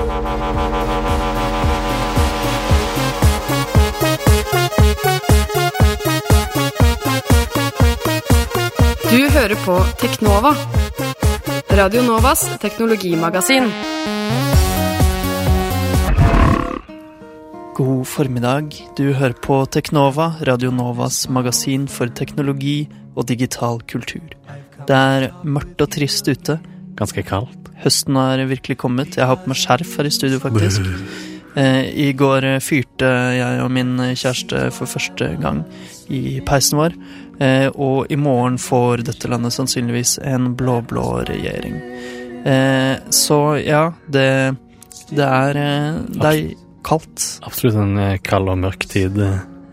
Du hører på Teknova. Radio Novas teknologimagasin. God formiddag. Du hører på Teknova, Radio Novas magasin for teknologi og digital kultur. Det er mørkt og trist ute. Ganske kaldt. Høsten har virkelig kommet. Jeg har på meg skjerf her i studio, faktisk. Eh, I går fyrte jeg og min kjæreste for første gang i peisen vår. Eh, og i morgen får dette landet sannsynligvis en blå-blå regjering. Eh, så ja, det, det er Det er kaldt. Absolutt en kald og mørk tid.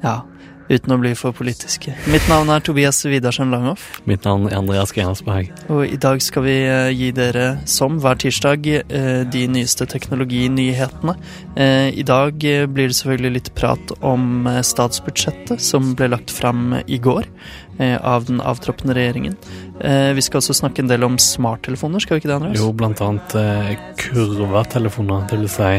Ja. Uten å bli for politiske. Mitt navn er Tobias Widersen Langhoff. Mitt navn er Andreas Grenasberg. Og i dag skal vi eh, gi dere, som hver tirsdag, eh, de nyeste teknologinyhetene. Eh, I dag blir det selvfølgelig litt prat om statsbudsjettet, som ble lagt fram i går av den avtroppende regjeringen. Vi skal også snakke en del om smarttelefoner, skal vi ikke det, Andreas? Jo, blant annet kurva-telefoner. Det vil si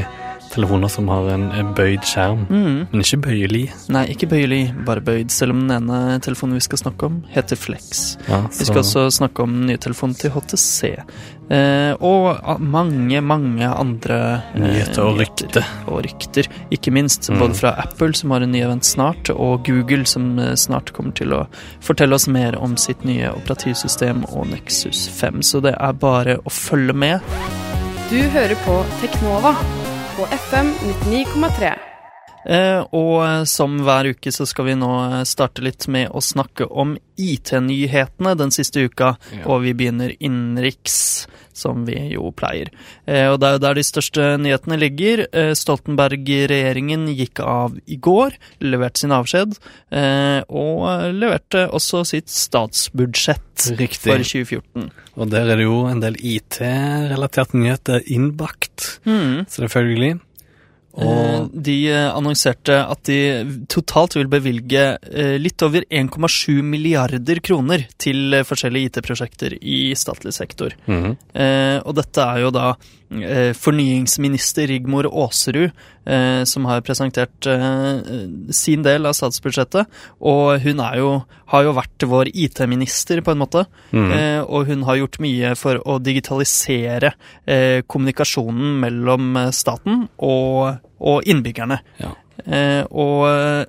telefoner som har en, bøyd skjerm, Mm. men ikke bøyelig. Nei, ikke bøyelig, bare bøyd, selv om den ene telefonen vi skal snakke om, heter Flex. Ja, Vi skal også snakke om nye telefonen til HTC. Eh, og mange, mange andre eh, Nyheter og nyheter rykte. Og rykter, ikke minst. Mm. Både fra Apple, som har en ny event snart, og Google, som eh, snart kommer til å fortelle oss mer om sitt nye operativsystem og Nexus 5. Så det er bare å følge med. Du hører på Teknova på FM 99,3. Eh, og som hver uke så skal vi nå starte litt med å snakke om IT-nyhetene den siste uka, Ja. og vi begynner innenriks, som vi jo pleier. Eh, og det er jo der de største nyhetene ligger. Eh, Stoltenberg-regjeringen gikk av i går, leverte sin avskjed, og leverte også sitt statsbudsjett Riktig. for 2014. Og der er det jo en del IT-relaterte nyheter innbakt, mm. selvfølgelig. Eh, Og De eh, annonserte at de totalt vil bevilge eh, litt over 1,7 milliarder kroner til eh, forskjellige IT-prosjekter i statlig sektor. Mm -hmm. Og dette er jo da eh, fornyingsminister Rigmor Aasrud eh, som har presentert eh, sin del av statsbudsjettet. Og hun er jo, har jo vært vår IT-minister, på en måte. Mm. Eh, og hun har gjort mye for å digitalisere eh, kommunikasjonen mellom eh, staten og, og innbyggerne. Ja. Eh, og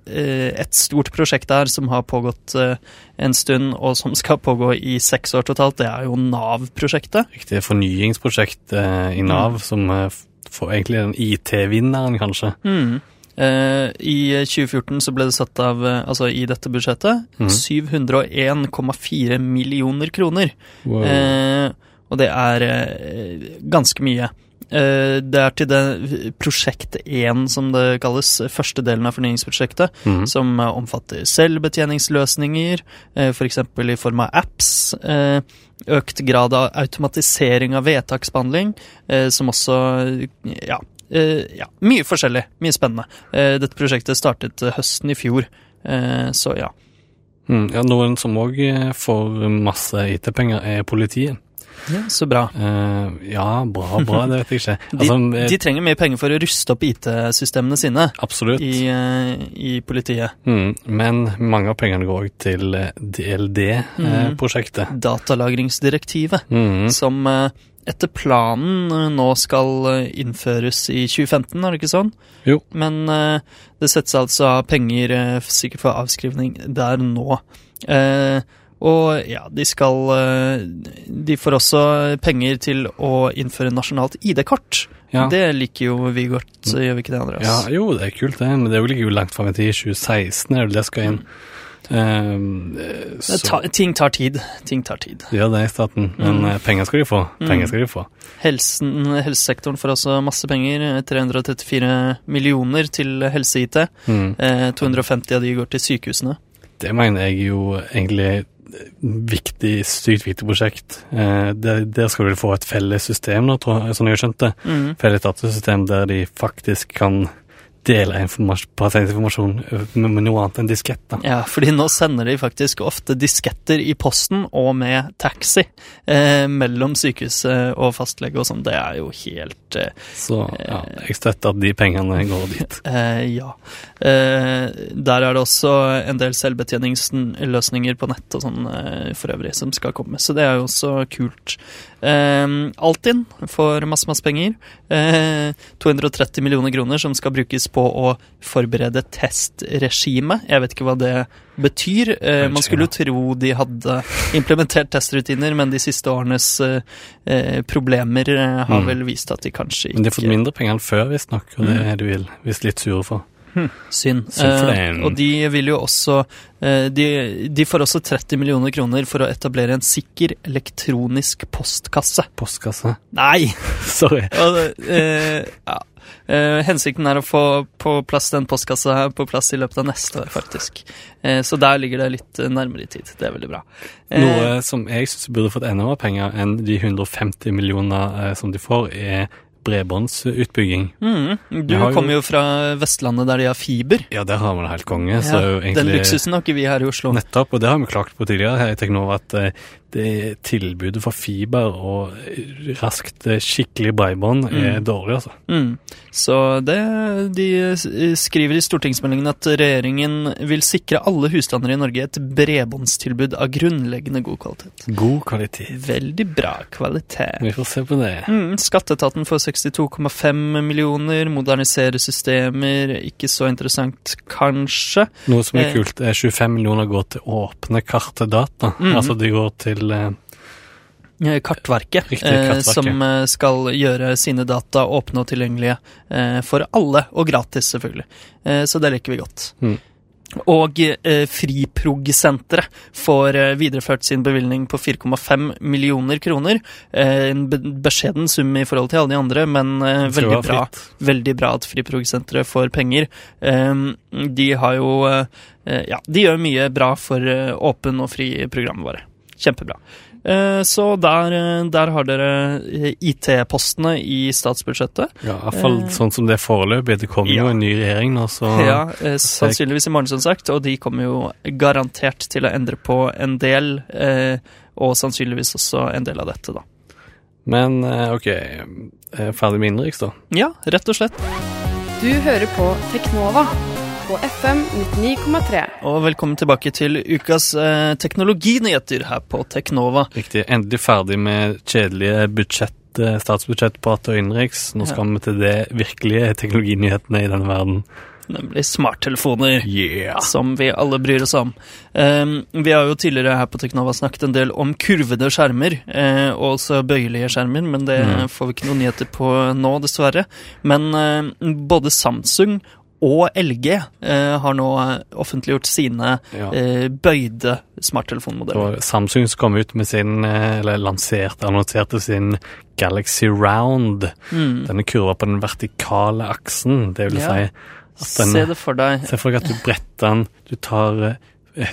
eh, et stort prosjekt der som har pågått eh, en stund, og som skal pågå i seks år totalt, det er jo Nav-prosjektet. Riktig fornyingsprosjekt i Nav, Mm. som får egentlig den IT-vinneren, kanskje. Mm. I 2014 så ble det satt av, altså i dette budsjettet, mm. 701,4 millioner kroner. Wow. Eh, og det er ganske mye. Eh, det er til det prosjekt 1, som det kalles, første delen av fornyingsprosjektet, mm. som eh, omfatter selvbetjeningsløsninger, f.eks. For i form av apps, eh, økt grad av automatisering av vedtaksbehandling, eh, som også ja, eh, ja, mye forskjellig, mye spennende. Eh, dette prosjektet startet eh, høsten i fjor, eh, så ja. Mm, ja, noen som òg får masse IT-penger, er politiet. Ja. Så bra. Uh, ja, bra, bra, det vet jeg ikke. Altså, de, de trenger mye penger for å ruste opp IT-systemene sine absolutt. i, uh, i politiet. Mm, men mange av pengene går òg til eh. DLD-prosjektet. Datalagringsdirektivet, Mm. som eh, etter planen eh, nå skal eh, innføres i 2015, er det ikke sånn? Jo. Men eh, det settes altså av penger eh, sikkert for avskrivning der nå. Og ja, de skal eh, De får også penger til å innføre nasjonalt ID-kort. Ja. Det liker jo vi godt, så gjør vi ikke det, Andreas? ja, jo, det er kult, det, men det ligger jo langt fram i tid. 2016 er det det skal inn. Um, ta, ting tar tid. Ting tar tid. det er i staten, men Mm. eh, penger skal de få. Penger Mm. skal de få. Helsen, helsesektoren får også masse penger. 334 millioner til helse-IT. Mm. Eh, 250 av de går til sykehusene. Det mener jeg jo egentlig viktig, sykt viktig prosjekt. Eh, der, der skal du få et felles system da, tror jeg, sånn jeg har skjønt det. Mm. Felles datasystem der de faktisk kan dele pasientinformasjon med, med noe annet enn diskett. da. Ja, fordi nå sender de faktisk ofte disketter i posten og med taxi eh, mellom sykehuset og fastlege og sånn. Det er jo helt eh, Så ja, jeg støtter at de pengene går dit. eh, Ja. Eh, der er det også en del selvbetjeningsløsninger på nett og sånn eh, for øvrig som skal komme, så det er jo også kult. Eh, Altinn får masse, masse penger. Eh, 230 millioner kroner som skal brukes på å forberede testregime. Jeg vet ikke hva det betyr. Eh, man skulle jo tro de hadde implementert testrutiner, men de siste årenes eh, eh, problemer eh, har Mm. vel vist at de kanskje ikke Men de har fått mindre penger enn før, visstnok, og det Mm. er de vil, visst litt sure for. Synd. Synd Eh, og de vil jo også eh, de, de får også 30 millioner kroner for å etablere en sikker elektronisk postkasse. Postkasse. Nei! Sorry. Og, eh, ja. Eh, hensikten er å få på plass den postkassa her på plass i løpet av neste år, faktisk. Eh, så der ligger det litt nærmere i tid. Det er veldig bra. Eh, Noe som jeg syns burde fått enda mer penger enn de 150 millioner som de får, er bredbåndsutbygging. mm, du jo- kommer jo fra Vestlandet der de har fiber. Ja, der har vi det helt konge. så Ja, jo Den egentlig luksusen har ikke vi her i Oslo. Nettopp, og det har vi klagt på tidligere her i Teknova, at eh, det tilbudet for fiber og raskt eh, skikkelig bredbånd er Mm. dårlig, altså. Mm. Så det, de skriver i stortingsmeldingen at regjeringen vil sikre alle husstander i Norge et bredbåndstilbud av grunnleggende god kvalitet. God kvalitet. Veldig bra kvalitet. Vi får se på det. Mm, Skatteetaten får 62,5 millioner, modernisere systemer, ikke så interessant kanskje. Noe som er Eh. kult, er 25 millioner går til åpne kartedata. Mhm. Altså de går til eh, Eh, Kartverket, Riktig, eh, Kartverket. som skal gjøre sine data åpne og tilgjengelige for alle, og gratis selvfølgelig. Eh, så det liker vi godt. Mm. Og eh, Friprog-senteret får eh, videreført sin bevilgning på 4,5 millioner kroner. Eh, en be beskjeden sum i forhold til alle de andre, men eh, veldig bra. Veldig bra at Friprog-senteret får penger. Eh, de har jo Ja, de gjør mye bra for åpen og fri programmet våre. Kjempebra. Eh, Så der, eh, der har dere eh, IT-postene i statsbudsjettet. Ja, i hvert fall Eh. sånn som det er foreløpig. Det kommer Ja. jo en ny regjering nå, så Ja, sannsynligvis i morgen, som sagt. Og de kommer jo garantert til å endre på en del, eh, og sannsynligvis også en del av dette, da. Men OK, ferdig med innenriks, da. Ja, rett og slett. Du hører på Teknova på FM 99,3. Og velkommen tilbake til ukas eh, teknologinyheter her på Teknova. Riktig. Endelig ferdig med kjedelige budsjett, eh, statsbudsjettprat og innenriks. Nå skal vi til det virkelige teknologinyhetene i denne verden. Nemlig smarttelefoner. Yeah! Som vi alle bryr oss om. Eh, vi har jo tidligere her på Teknova snakket en del om kurvede skjermer, eh, og også bøyelige skjermer, men det Mm. får vi ikke noen nyheter på nå, dessverre. Men eh, både Samsung og LG eh, har nå eh, offentliggjort sine Ja. eh, bøyde smarttelefonmodeller. Og Samsung som kom ut med sin, eh, eller lanserte, annonserte sin Galaxy Round. Mm. Denne kurva på den vertikale aksen. Det vil Ja. si at den Se det for deg. Se for deg at du bretter den, du tar eh,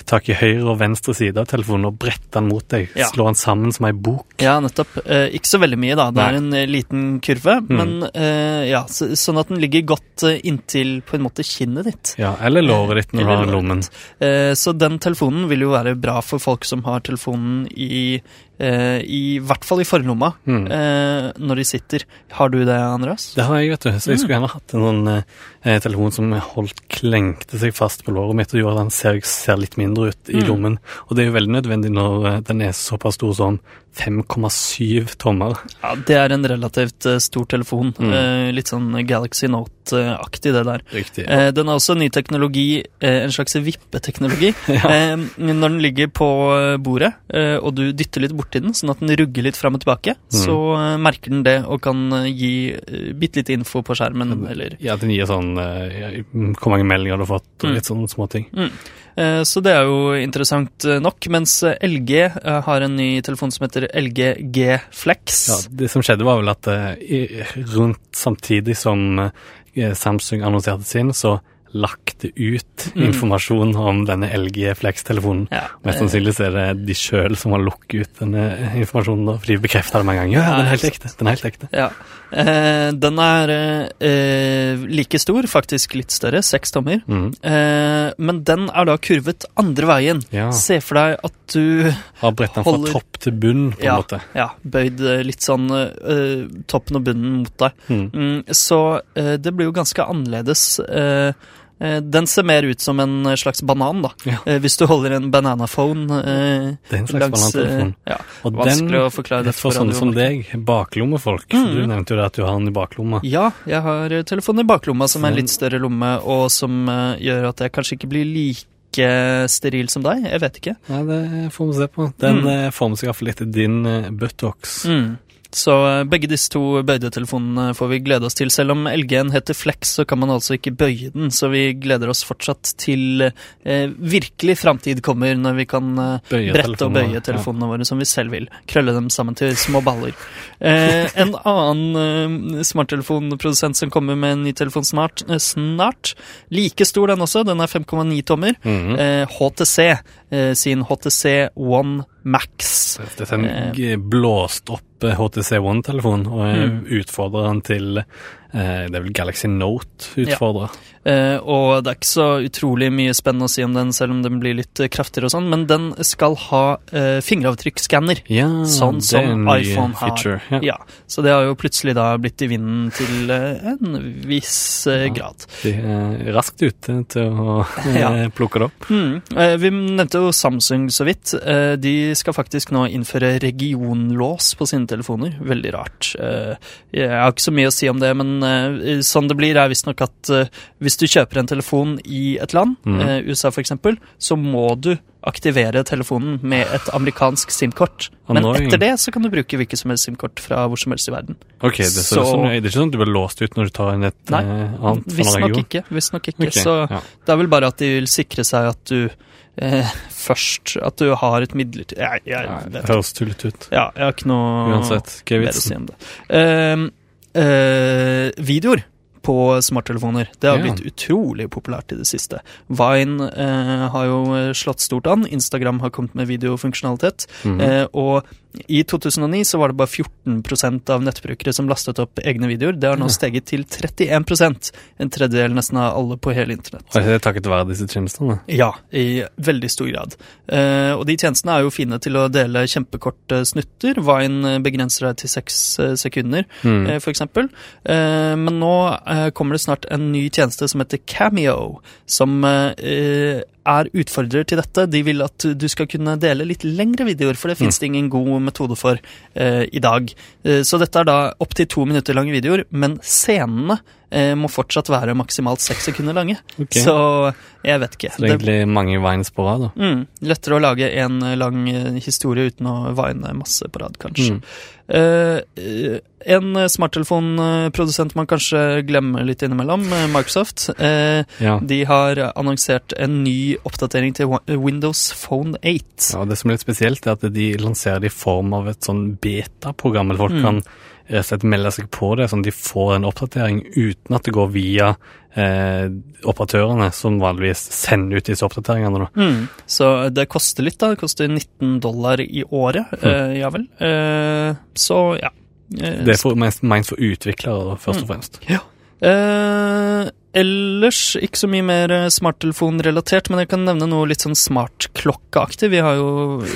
tak i høyre og venstre side av telefonen og brette den mot deg. Ja. Slå den sammen som ei bok. Ja, nettopp. Eh, ikke så veldig mye, da. Det Nei. er en eh, liten kurve, Mm. men eh, ja, så, sånn at den ligger godt eh, inntil på en måte kinnet ditt. Ja, eller låret ditt når du har lommen. Eh, Så den telefonen vil jo være bra for folk som har telefonen i eh, I hvert fall i forlomma Mm. eh, når de sitter. Har du det, Andreas? Det har jeg, vet du. Så jeg Mm. skulle gjerne hatt en sånn eh, telefon som holdt klengte seg fast på låret mitt og gjorde at den ser, ser litt mindre ut i Mm. lommen. Og det er jo veldig nødvendig når eh, den er såpass stor som 5,7 tommer. Ja, Det er en relativt eh, stor telefon. Mm. Eh, litt sånn Galaxy Note-aktig, det der. Riktig. Ja. den har også ny teknologi, eh, en slags vippeteknologi. Ja. eh, når den ligger på eh, bordet, eh, og du dytter litt borti den, sånn at den rugger litt fram og tilbake, Mm. så eh, merker den det og kan eh, gi eh, bitte litt info på skjermen, eller Ja, den gir sånn eh, Hvor mange meldinger du har fått, og Mm. litt sånne småting. Eh, Så det er jo interessant eh, nok, mens eh, LG eh, har en ny telefon som heter LG G Flex. Ja, det som skjedde var vel at eh, rundt samtidig som eh, Samsung annonserte sin, så lagt ut Mm. informasjon om denne LG Flex-telefonen. Ja. Mest sannsynlig er det de sjøl som har lukket ut denne informasjonen, for de bekrefter det med en gang. Ja, ja, den er helt ekte. Den er helt ekte. Ja. Eh, den er eh, like stor, faktisk litt større, seks tommer. Mm. Eh, men den er da kurvet andre veien. Se for deg at du Har brett den fra topp til bunn, på en måte. ja, bøyd eh, litt sånn eh, toppen og bunnen mot deg. Mm. Mm, så eh, det blir jo ganske annerledes. Eh, den ser mer ut som en slags banan, da. Ja. Eh, hvis du holder en bananaphone eh, Det er en slags langs eh, banantelefon. ja, Og den, Vanskelig å forklare det for sånne som deg, baklommefolk. Mm. Du nevnte jo det at du har den i baklomma. Ja, jeg har eh, telefonen i baklomma som er en litt større lomme, og som eh, gjør at jeg kanskje ikke blir like steril som deg. Jeg vet ikke. Nei, det får vi se på. Den Mm. eh, former seg iallfall etter din buttocks. Mm. Så eh, begge disse to bøydetelefonene får vi glede oss til. Selv om LG-en heter Flex, så kan man altså ikke bøye den, så vi gleder oss fortsatt til eh, virkelig framtid kommer, når vi kan eh, brette og bøye telefonene våre som vi selv vil. Krølle dem sammen til små baller. Eh, en annen eh, smarttelefonprodusent som kommer med en ny telefon snart, eh, snart. Like stor den også, den er 5,9 tommer. mm -hmm. HTC sin HTC One Max. Dette er en g- blåst opp eh, HTC One-telefon, og jeg Mm. utfordrer den til eh, Det er vel Galaxy Note-utfordra. Ja. og det er ikke så utrolig mye spennende å si om den, selv om den blir litt eh, kraftigere og sånn, men den skal ha eh, fingeravtrykksskanner. Ja, Sånn som iPhone har. feature. Ja. Ja, så det har jo plutselig da blitt i vinden til eh, en viss eh, grad. De er raskt ute til å eh, plukke det opp. Mm. Eh, vi nevnte jo Samsung så vidt. Eh, de skal faktisk nå innføre regionlås på sine telefoner. Veldig rart. Eh, jeg har ikke så mye å si om det, men eh, sånn det blir, er visstnok at uh, hvis du kjøper en telefon i et land, Mm. uh, USA f.eks., så må du aktivere telefonen med et amerikansk SIM-kort. Men etter det så kan du bruke hvilket som helst SIM-kort fra hvor som helst i verden. Ok, det, så, Så- det er ikke sånn at du blir låst ut når du tar inn et Nei, annet Visstnok ikke. Visstnok ikke. Okay, Så ja. det er vel bare at de vil sikre seg at du eh, først At du har et midlertidig Jeg, jeg vet ikke. høres tullete ut. Ja, jeg har ikke noe Uansett, hva er si om det. Eh, videoer på smarttelefoner. Det har Ja. blitt utrolig populært i det siste. Vine eh, har jo eh, slått stort an. Instagram har kommet med videofunksjonalitet. Mhm. Eh, og i 2009 så var det bare 14% av nettbrukere som lastet opp egne videoer. Det har nå steget til 31% En tredjedel nesten av alle på hele internett. Og det er takket være disse tjenestene? Ja, i veldig stor grad. Eh, og de tjenestene er jo fine til å dele kjempekorte snutter. Vine eh, begrenser deg til seks eh, sekunder, Mm. eh. Eh, men nå eh, kommer det snart en ny tjeneste som heter Cameo, som eh, eh, er utfordrer til dette. De vil at du skal kunne dele litt lengre videoer, for det finnes det ingen god metode for eh, i dag. Eh, så dette er da opptil to minutter lange videoer, men scenene eh, må fortsatt være maksimalt seks sekunder lange. Okay. Så jeg vet ikke. Så det er egentlig mange vines på rad, da. Mm, lettere å lage en lang historie uten å vine masse på rad, kanskje. Mm. Uh, en smarttelefonprodusent man kanskje glemmer litt innimellom, Microsoft. Uh, Ja. de har annonsert en ny oppdatering til Windows Phone 8. ja. Det som er litt spesielt, er at de lanserer det i form av et sånn beta-program. eller Folk Mm. kan rett og slett melde seg på det, sånn at de får en oppdatering uten at det går via eh, operatørene, som vanligvis sender ut disse oppdateringene. Mm. Så det koster litt, da. Det koster 19 dollar i året. Eh, ja vel. Eh, så ja. Eh, Det er for, mest ment for utviklere, først og fremst. Ja. Eh, ellers ikke så mye mer eh, smarttelefonrelatert, men jeg kan nevne noe litt sånn smartklokkeaktig. Vi har jo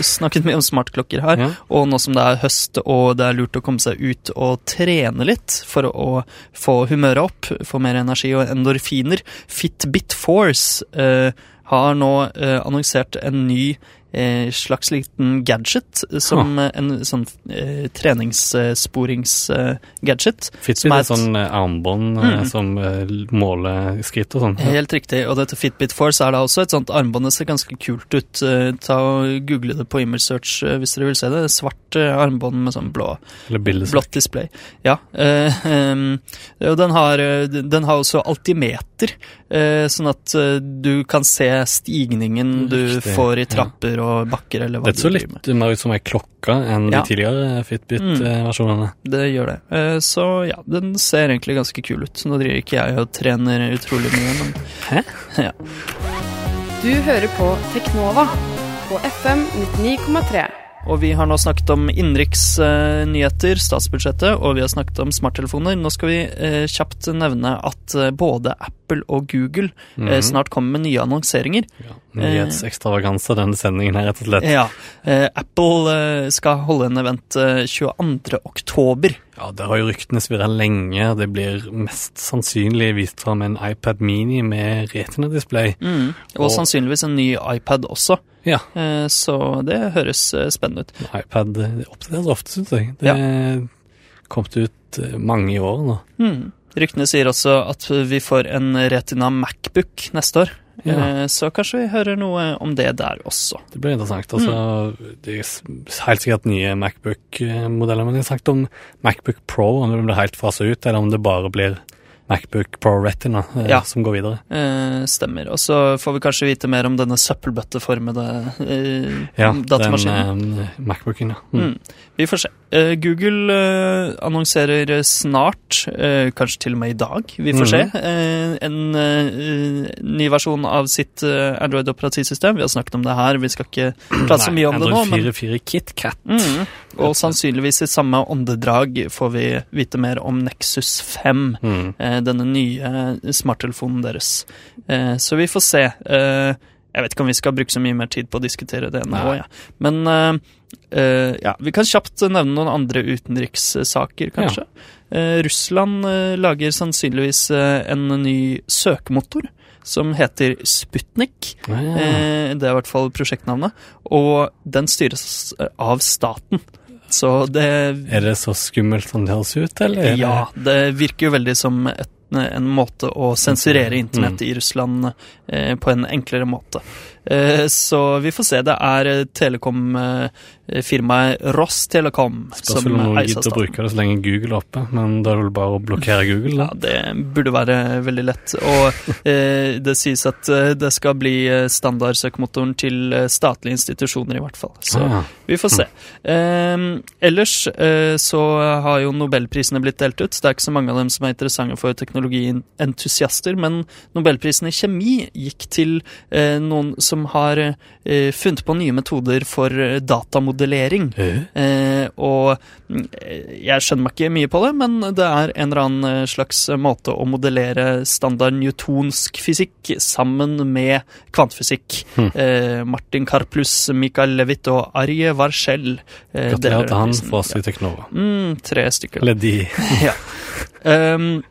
snakket mye om smartklokker her. Ja. Og nå som det er høst og det er lurt å komme seg ut og trene litt for å få humøret opp, få mer energi og endorfiner, Fitbit Force eh, har nå eh, annonsert en ny eh, slags liten gadget, som ah. en sånn eh, treningssporingsgadget. Fitbit Som er et- sånn eh, armbånd eh, Mm. som eh, måler skritt og sånn. Ja. Helt riktig, og dette Fitbit Force er da også et sånt armbånd. Det ser ganske kult ut. Eh, Ta og Google det på Image Search eh, hvis dere vil se det. Svart eh, armbånd med sånn blå, Eller blått display. Ja. og den har, den har også altimeter meter, eh, sånn at eh, du kan se stigningen du Riktig, får i ja. trapper og bakker, eller hva Det så du driver med. litt mer ut som ei klokke enn Ja. de tidligere Fitbit-versjonene. Det gjør det. Eh, Så ja, den ser egentlig ganske kul ut. Nå driver ikke jeg og trener utrolig mye, men Hæ? Ja. Du hører på Teknova på FM 99,3. Og vi har nå snakket om innenriksnyheter, statsbudsjettet, og vi har snakket om smarttelefoner. Nå skal vi kjapt nevne at både både Apple og Google eh, Mhm. snart kommer med nye annonseringer. Ja, Nyhetsekstravaganse, denne sendingen her, rett og slett. Ja, eh, Apple eh, skal holde en event eh, 22. oktober. Ja, det har jo ryktene svirra lenge. Det blir mest sannsynlig vist fram en iPad Mini med retina-display. Mm. Og Og- sannsynligvis en ny iPad også. Ja. Så det høres spennende ut. iPad oppdateres ofte, syns jeg. Det er kommet ut mange i år nå. Mm. Ryktene sier også at vi får en Retina Macbook neste år. Ja. Eh, Så kanskje vi hører noe om det der også. Det blir interessant. Altså, Det er helt sikkert nye Macbook-modeller, men jeg har sagt om Macbook Pro, om det blir helt fasa ut, eller om det bare blir Macbook Pro Retina eh, Ja. som går videre. Eh, stemmer. Og så får vi kanskje vite mer om denne søppelbøtteformede eh, Ja, datamaskinen. den eh, Macbooken, ja. Mm. Mm. Vi får se. Eh, Google eh, annonserer snart, kanskje til og med i dag, vi får mm. se, eh, en ny versjon av sitt Android-operativsystem. Vi har snakket om det her, vi skal ikke prate så mye om det nå. Android Men, 4.4 KitKat. mm, og sannsynligvis i samme åndedrag får vi vite mer om Nexus 5. Mm. eh, denne nye smarttelefonen deres. Eh, så vi får se. Eh, jeg vet ikke om vi skal bruke så mye mer tid på å diskutere det nå, ja. men eh, uh, ja, vi kan kjapt nevne noen andre utenrikssaker, kanskje. Eh, Russland eh, lager sannsynligvis eh, en ny søkemotor som heter Sputnik. Ja. Eh, det er i hvert fall prosjektnavnet. Og den styres eh, av staten. Så det Er det så skummelt som det høres ut, eller? er ja, det virker jo veldig som et, en måte å sensurere internett Mm. i Russland eh, på en enklere måte. Eh, så vi får se. Det er eh, telekom-firmaet Spørs som vel om noen eies av gidder å bruke det så lenge Google er oppe, men da er det vel bare å blokkere Google, Da. Ja, det burde være veldig lett. Og eh, det sies at eh, det skal bli eh, standardsøkemotoren til eh, statlige institusjoner, i hvert fall. Så Ah, vi får se. Eh, ellers eh, så har jo nobelprisene blitt delt ut. Det er ikke så mange av dem som er interessante for teknologientusiaster, men nobelprisen i kjemi gikk til eh, noen som har eh, funnet på nye metoder for eh, datamodellering. Eh, og mm, eh, jeg skjønner meg ikke mye på det, men det er en eller annen eh, slags måte å modellere standard newtonsk fysikk sammen med kvantefysikk. Hmm. Eh, Martin Karplus, Mikael Levitt og Arje Varskjell. Eh, Gratulerer til han prisen. for oss i Teknova. Mm, tre stykker. Eller de. ja. Um,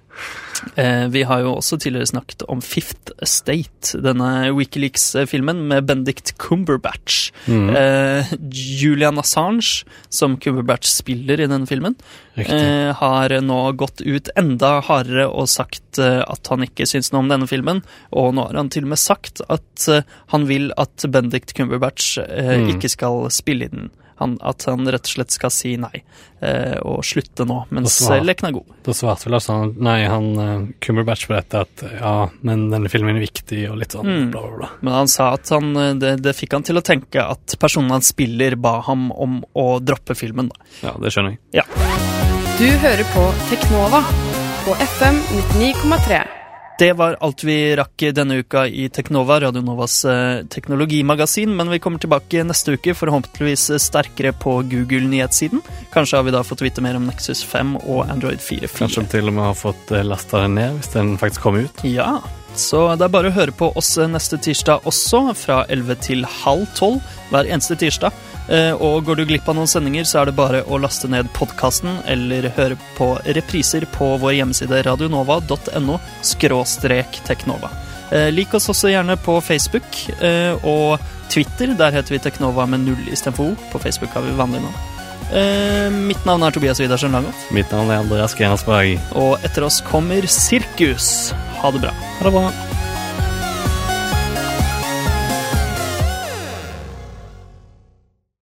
vi har jo også tidligere snakket om Fifth Estate, denne Wikileaks-filmen med Benedict Cumberbatch. Mm, Eh, Julian Assange, som Cumberbatch spiller i denne filmen, eh, har nå gått ut enda hardere og sagt eh, at han ikke syns noe om denne filmen. Og nå har han til og med sagt at eh, han vil at Benedict Cumberbatch eh, Mm. ikke skal spille i den. Han, at han rett og slett skal si nei eh, og slutte nå, mens Og svar. eh, leken er god. Da svarte vel altså han Nei, han uh, Cumberbatch på dette at ja, men denne filmen er viktig, og litt sånn Mm. bla, bla, bla. Men han sa at han, eh, det, det fikk han til å tenke at personen han spiller, ba ham om å droppe filmen. da. Ja, det skjønner jeg. Du hører på Teknova på FM 99,3. Det var alt vi rakk denne uka i Teknova, Radio Novas eh, teknologimagasin. Men vi kommer tilbake neste uke, forhåpentligvis sterkere på Google-nyhetssiden. Kanskje har vi da fått vite mer om Nexus 5 og Android 4.4. Kanskje til og med har fått lasta den ned, hvis den faktisk kommer ut. Ja, så det er bare å høre på oss neste tirsdag også, fra 11 til halv 12 hver eneste tirsdag. Eh, Og går du glipp av noen sendinger, så er det bare å laste ned podkasten eller høre på repriser på vår hjemmeside radionova.no skråstrek teknova. Eh, Lik oss også gjerne på Facebook eh, og Twitter. Der heter vi Teknova med null istedenfor O. På Facebook har vi vanlig navn. Mitt navn er Tobias Widersen Langhoff, Mitt navn er Andreas Grensberg. og etter oss kommer Sirkus. Ha det bra. Ha det bra.